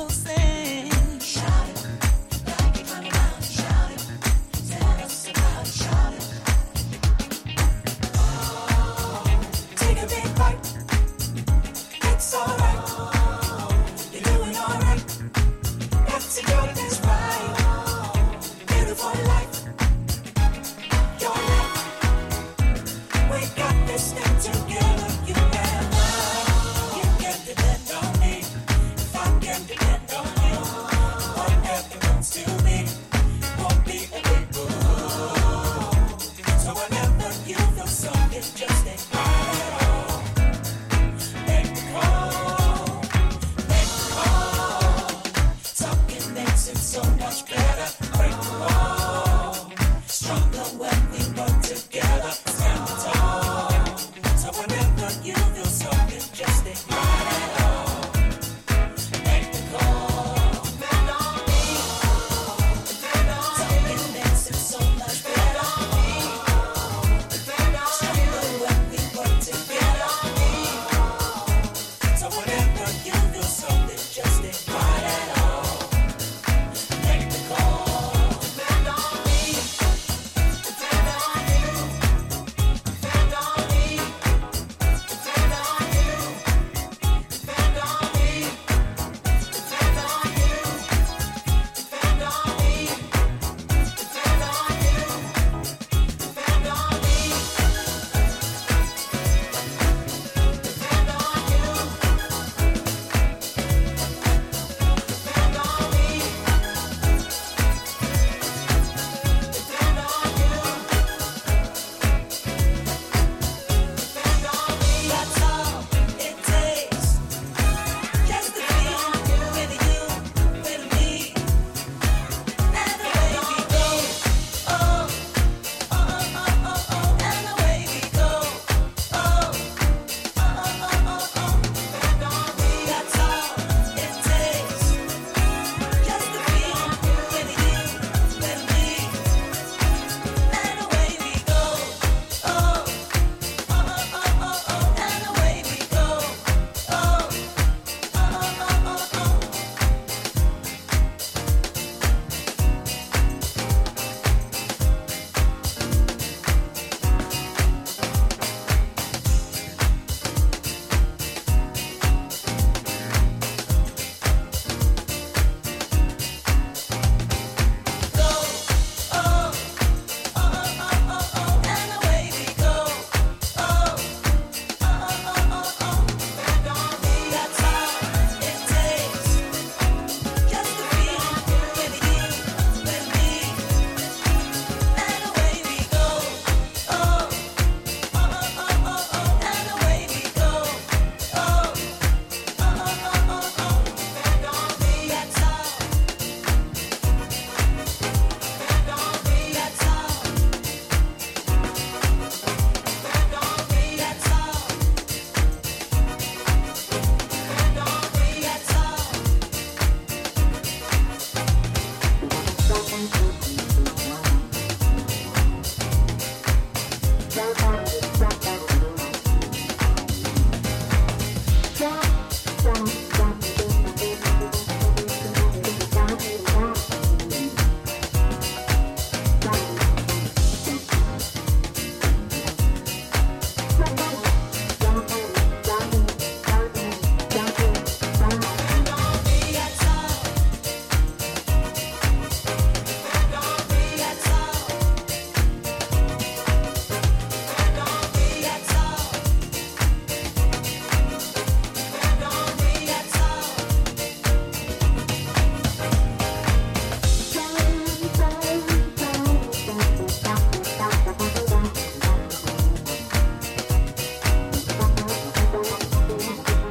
will say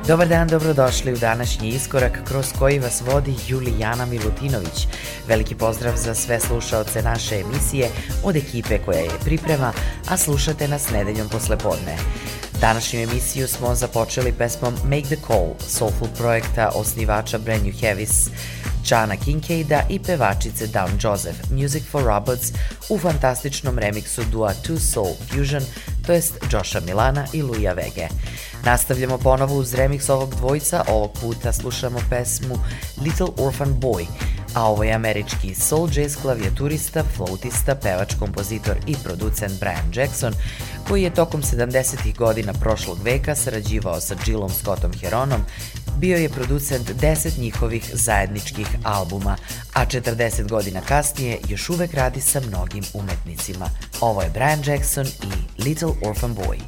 Dobar dan, dobrodošli u današnji iskorak kroz koji vas vodi Julijana Milutinović. Veliki pozdrav za sve slušaoce naše emisije od ekipe koja je priprema, a slušate nas nedeljom posle podne. Današnju emisiju smo započeli pesmom Make the Call, soulful projekta osnivača Brand New Heavis, Jana Kincaida i pevačice Down Joseph, Music for Robots, u fantastičnom remiksu dua Two Soul Fusion, to jest Josha Milana i Luja Vege. Nastavljamo ponovo uz remix ovog dvojca, ovog puta slušamo pesmu Little Orphan Boy, a ovo je američki soul jazz klavijaturista, flautista, pevač, kompozitor i producent Brian Jackson, koji je tokom 70. godina prošlog veka sarađivao sa Jillom Scottom Heronom, bio je producent 10 njihovih zajedničkih albuma, a 40 godina kasnije još uvek radi sa mnogim umetnicima. Ovo je Brian Jackson i Little Orphan Boy.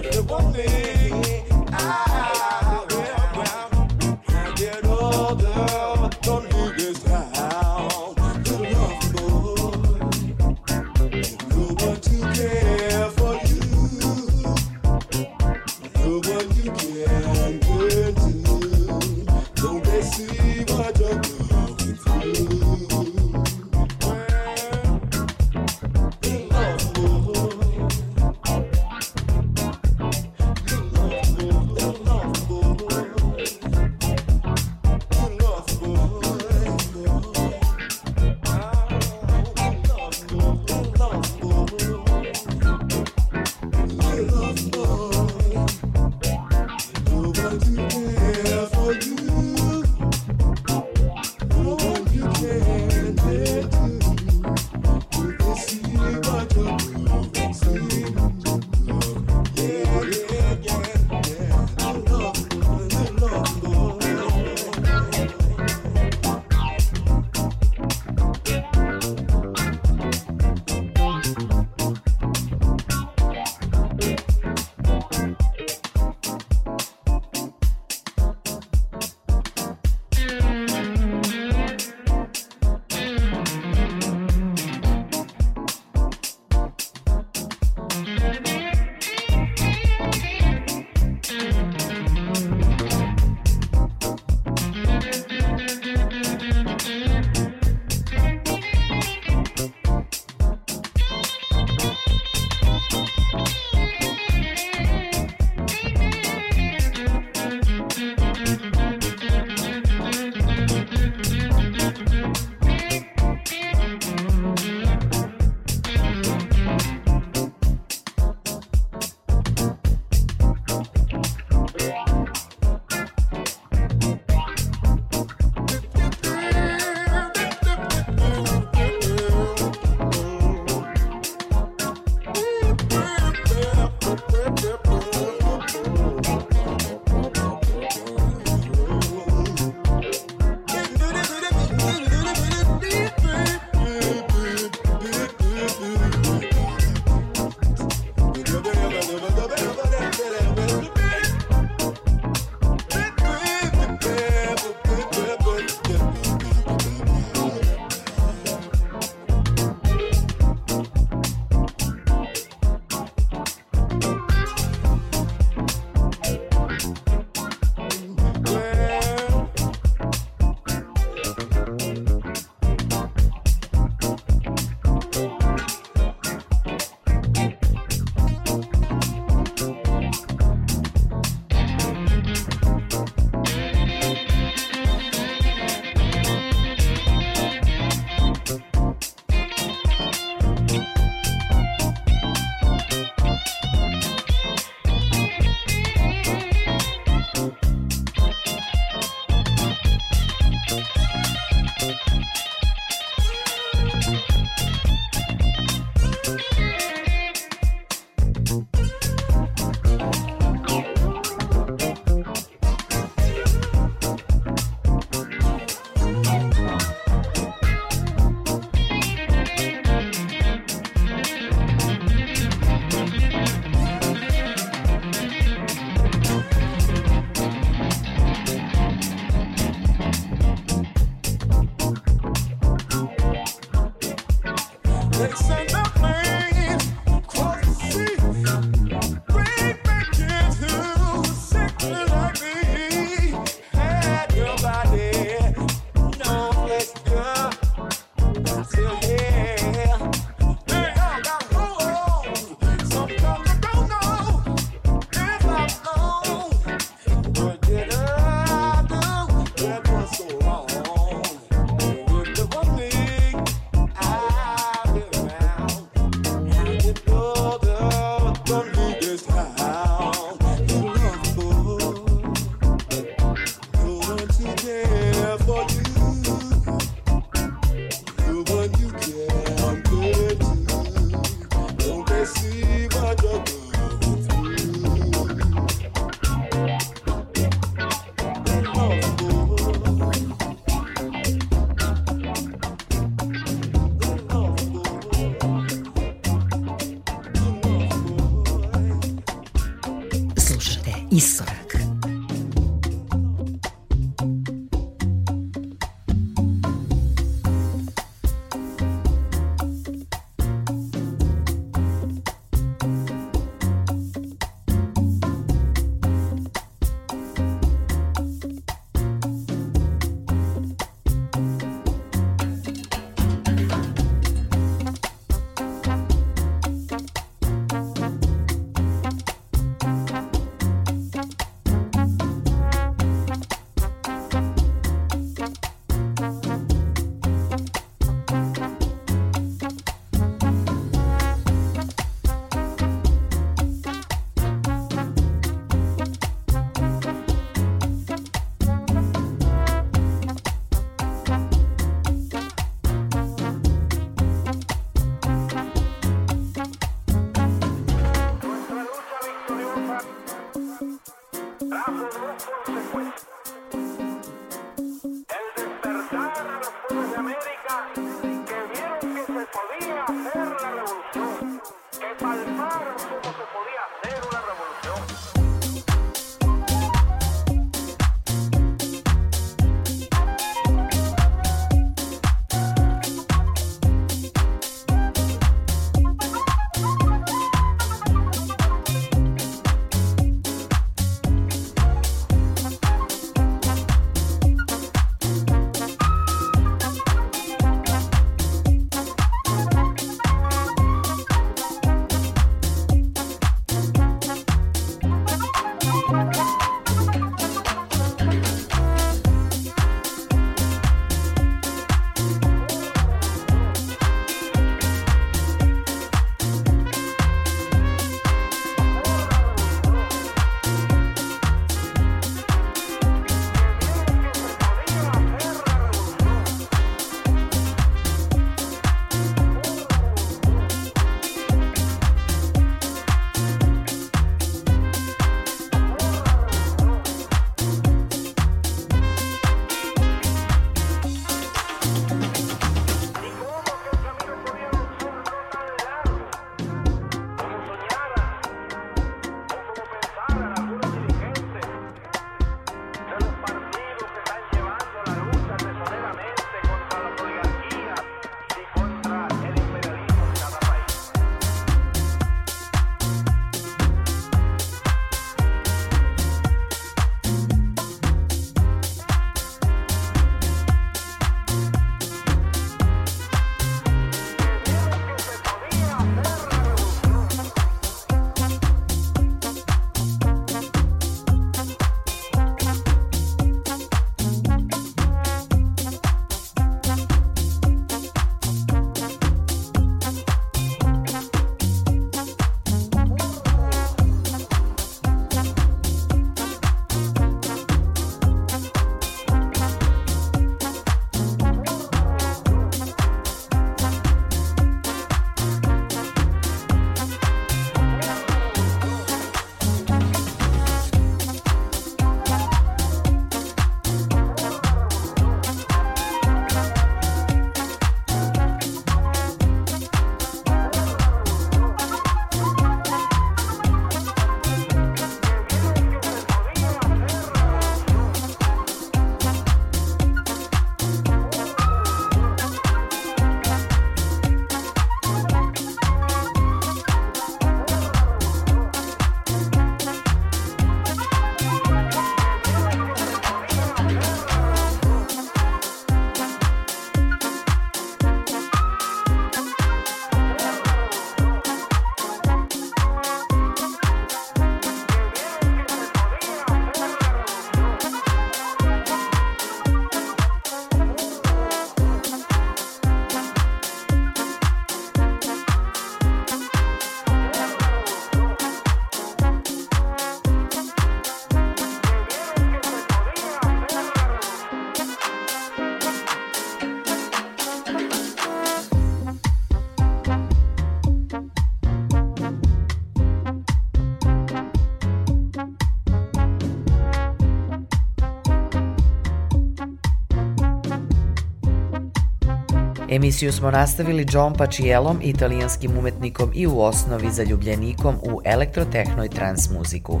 Emisiju smo nastavili John Pacielom, italijanskim umetnikom i u osnovi zaljubljenikom u elektrotehno i trans muziku.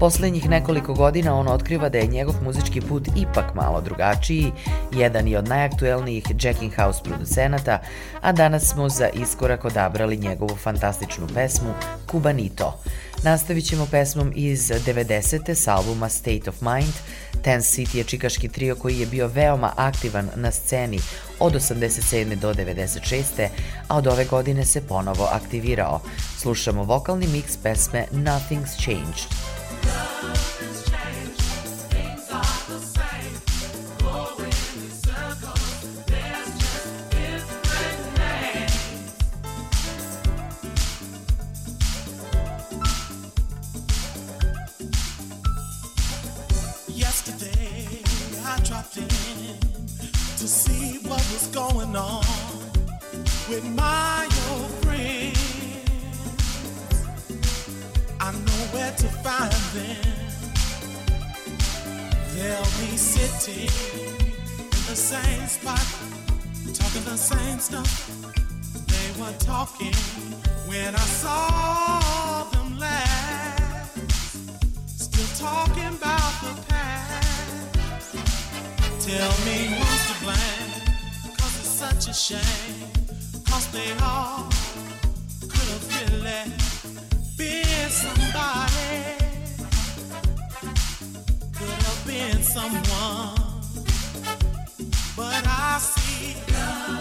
Poslednjih nekoliko godina on otkriva da je njegov muzički put ipak malo drugačiji, jedan je od najaktuelnijih Jacking House producenata, a danas smo za iskorak odabrali njegovu fantastičnu pesmu Cubanito. Nastavit ćemo pesmom iz 90. s albuma State of Mind, Ten City je čikaški trio koji je bio veoma aktivan na sceni od 87. do 96. a od ove godine se ponovo aktivirao. Slušamo vokalni miks pesme Nothing's Changed. With my old friends. I know where to find them. They'll be sitting in the same spot, talking the same stuff they were talking when I saw them last. Still talking about the past. Tell me who's to blame, cause it's such a shame. Cause they all could have been somebody, could have been someone, but I see. Love.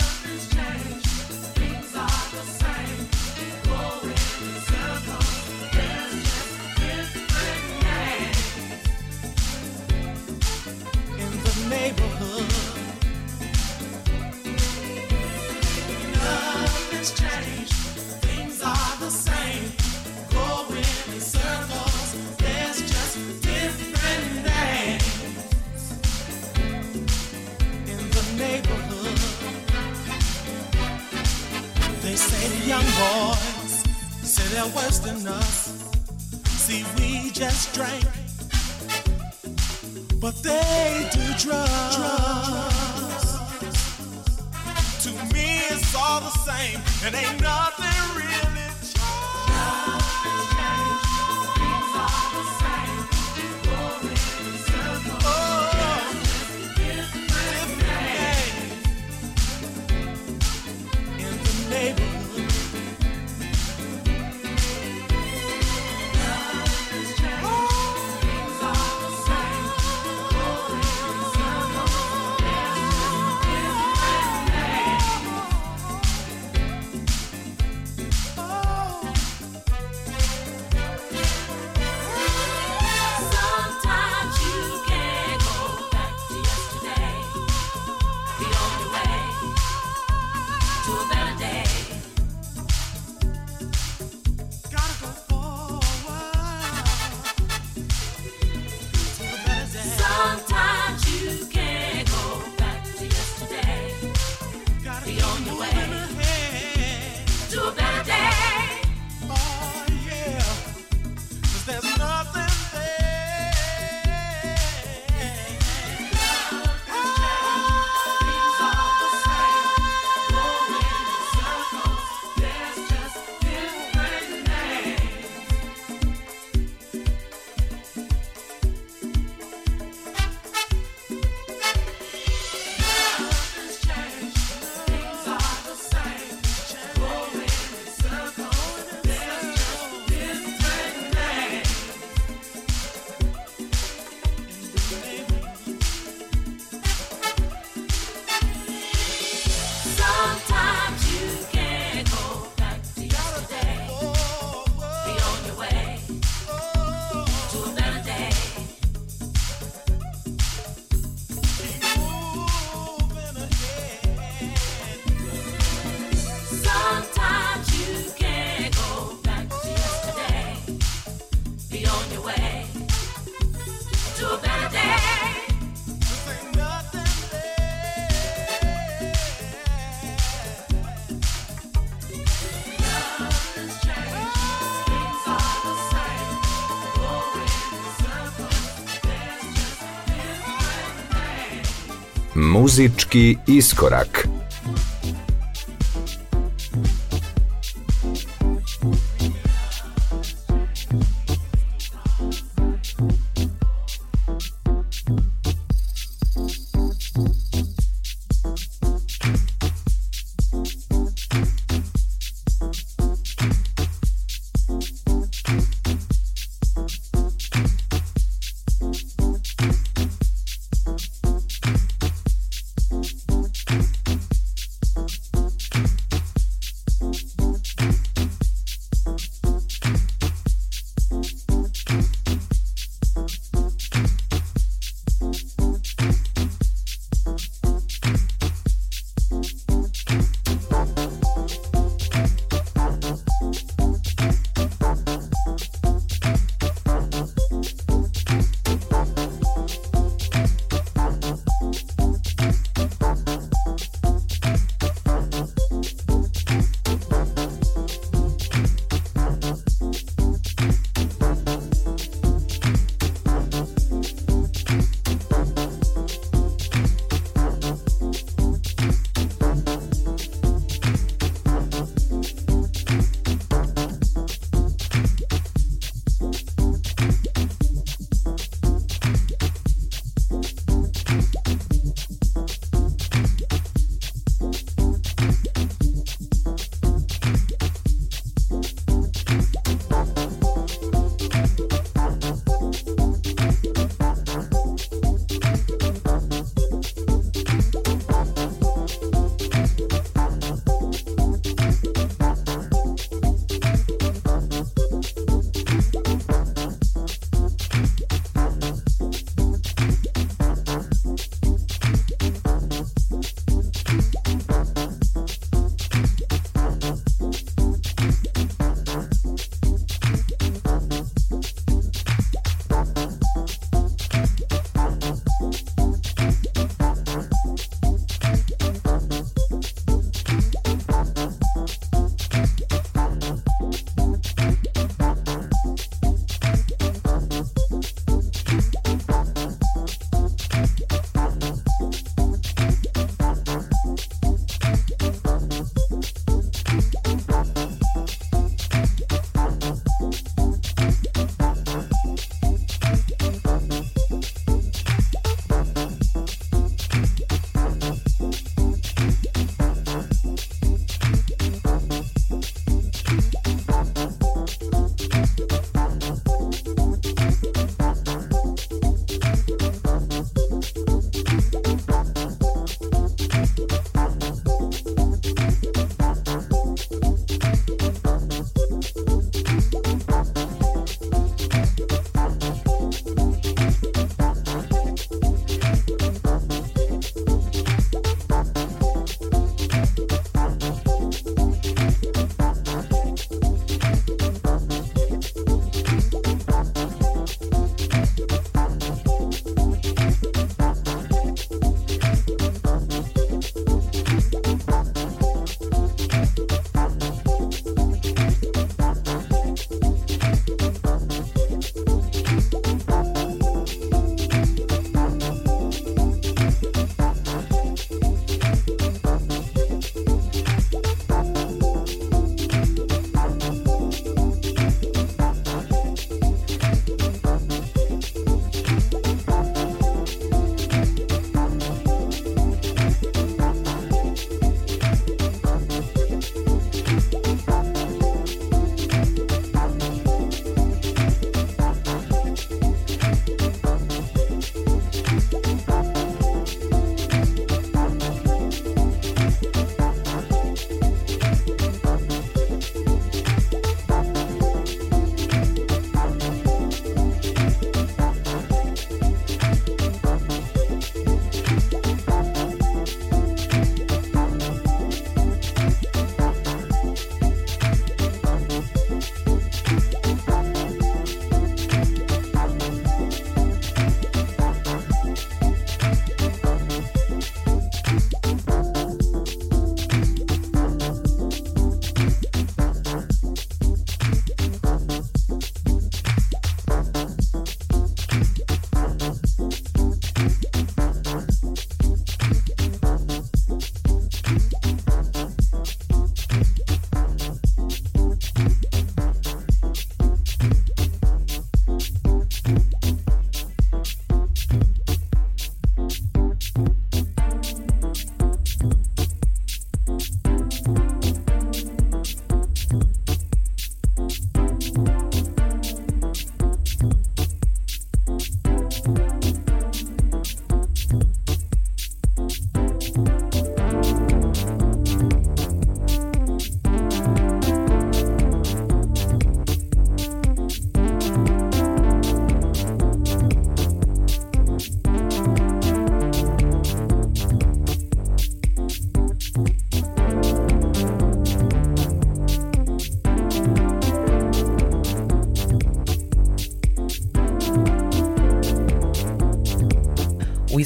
Muzički iskorak.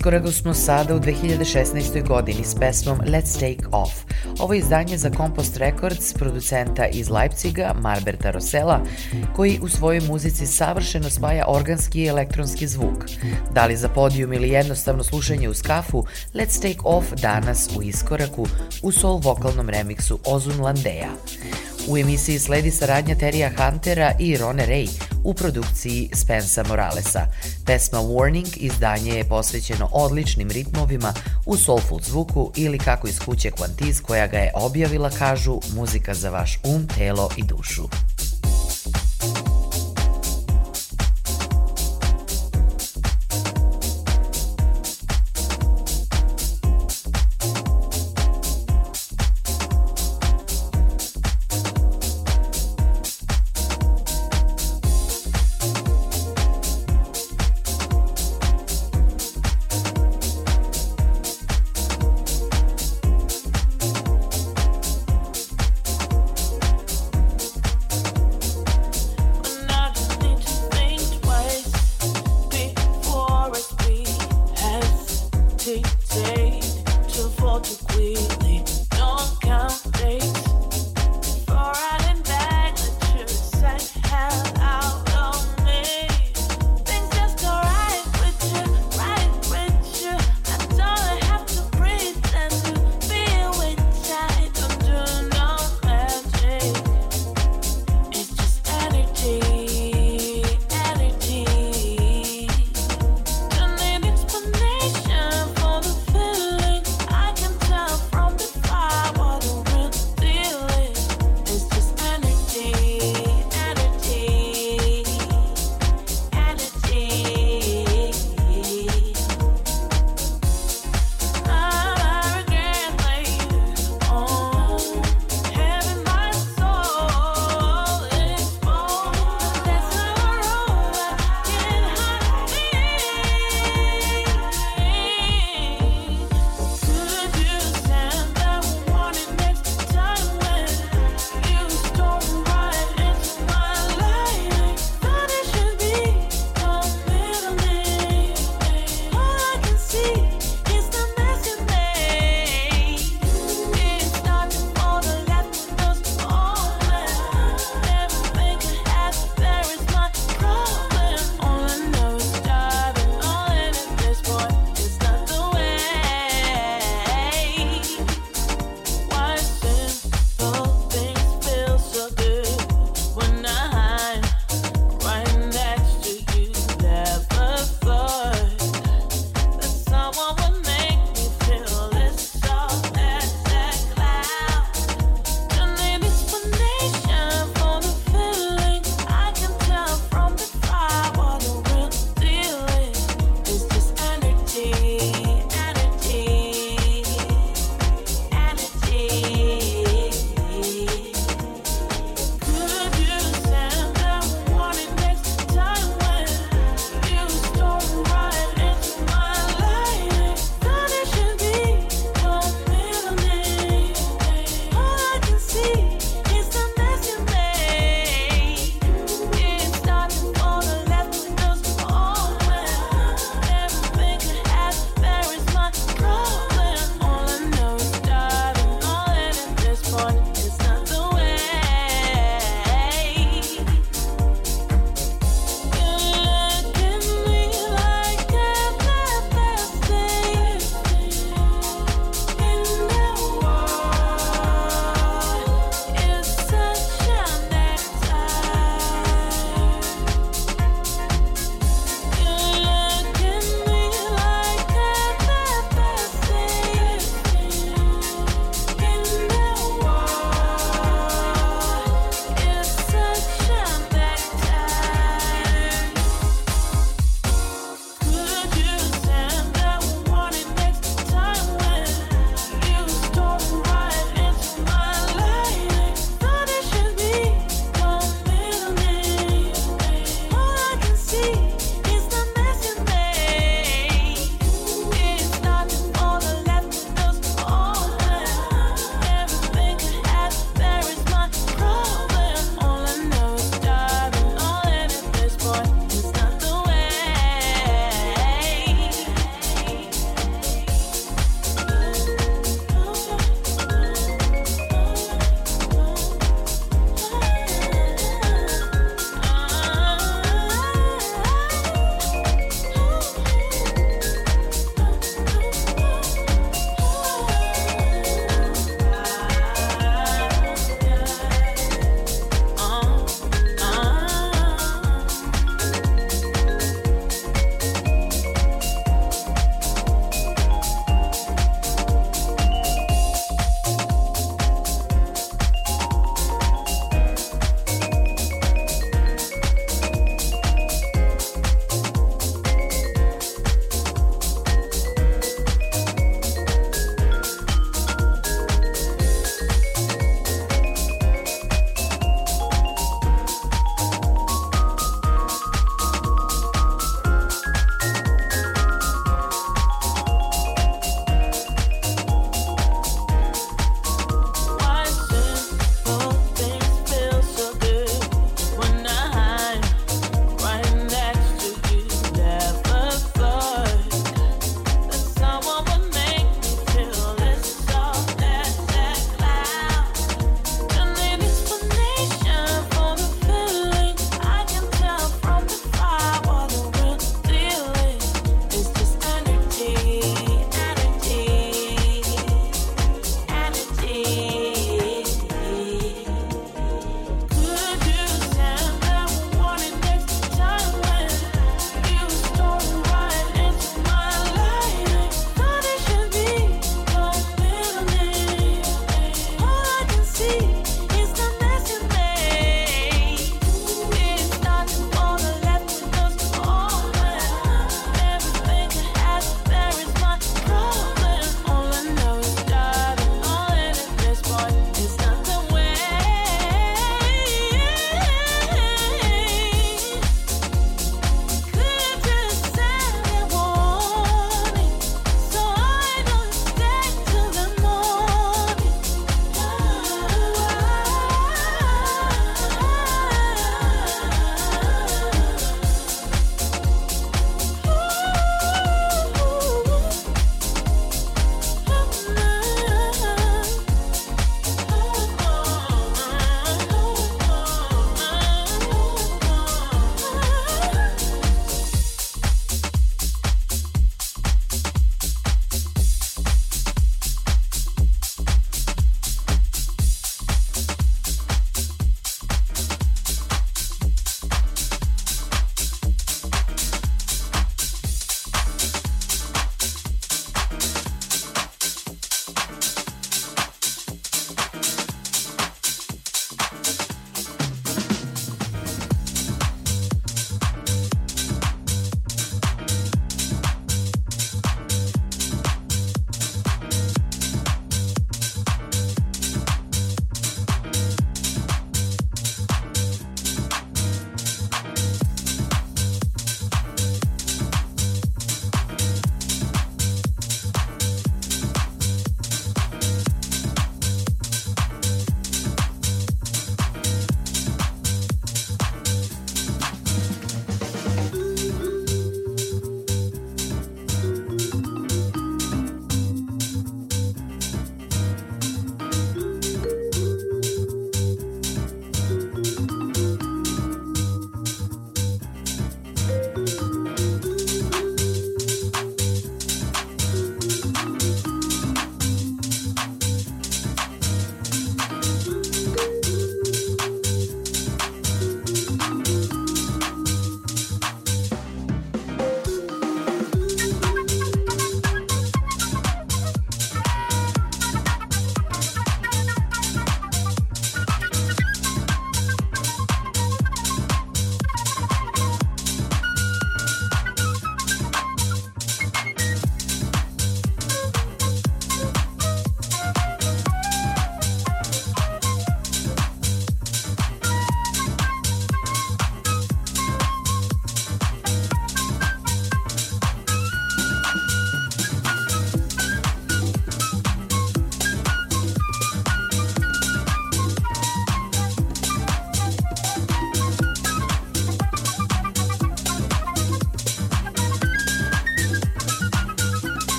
Iskoraku smo sada u 2016. godini s pesmom Let's Take Off. Ovo je izdanje za Compost Records, producenta iz Leipciga, Marberta Rosela, koji u svojoj muzici savršeno spaja organski i elektronski zvuk. Da li za podijum ili jednostavno slušanje uz kafu, Let's Take Off danas u iskoraku u soul vokalnom remiksu Ozun Landeja. U emisiji sledi saradnja Terija Huntera i Rone Ray u produkciji Spensa Moralesa. Pesma Warning izdanje je posvećeno odličnim ritmovima u soulful zvuku ili kako iz kuće Quantiz koja ga je objavila kažu muzika za vaš um, telo i dušu.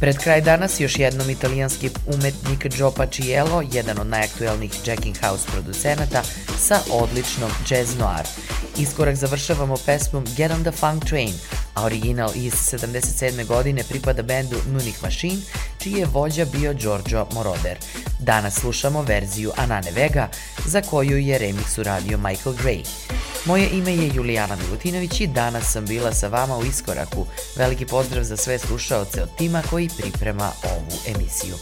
Pred kraj danas još jednom italijanski umetnik Joe Paciello, jedan od najaktuelnijih Jacking House producenata, sa odličnom jazz noir. Iskorak završavamo pesmom Get on the Funk Train, a original iz 77. godine pripada bendu Munich Machine, čiji je vođa bio Giorgio Moroder. Danas slušamo verziju Anane Vega, za koju je remix uradio Michael Gray. Moje ime je Julijana Milutinović i danas sam bila sa vama u Iskoraku. Veliki pozdrav za sve slušaoce od tima koji priprema ovu emisiju.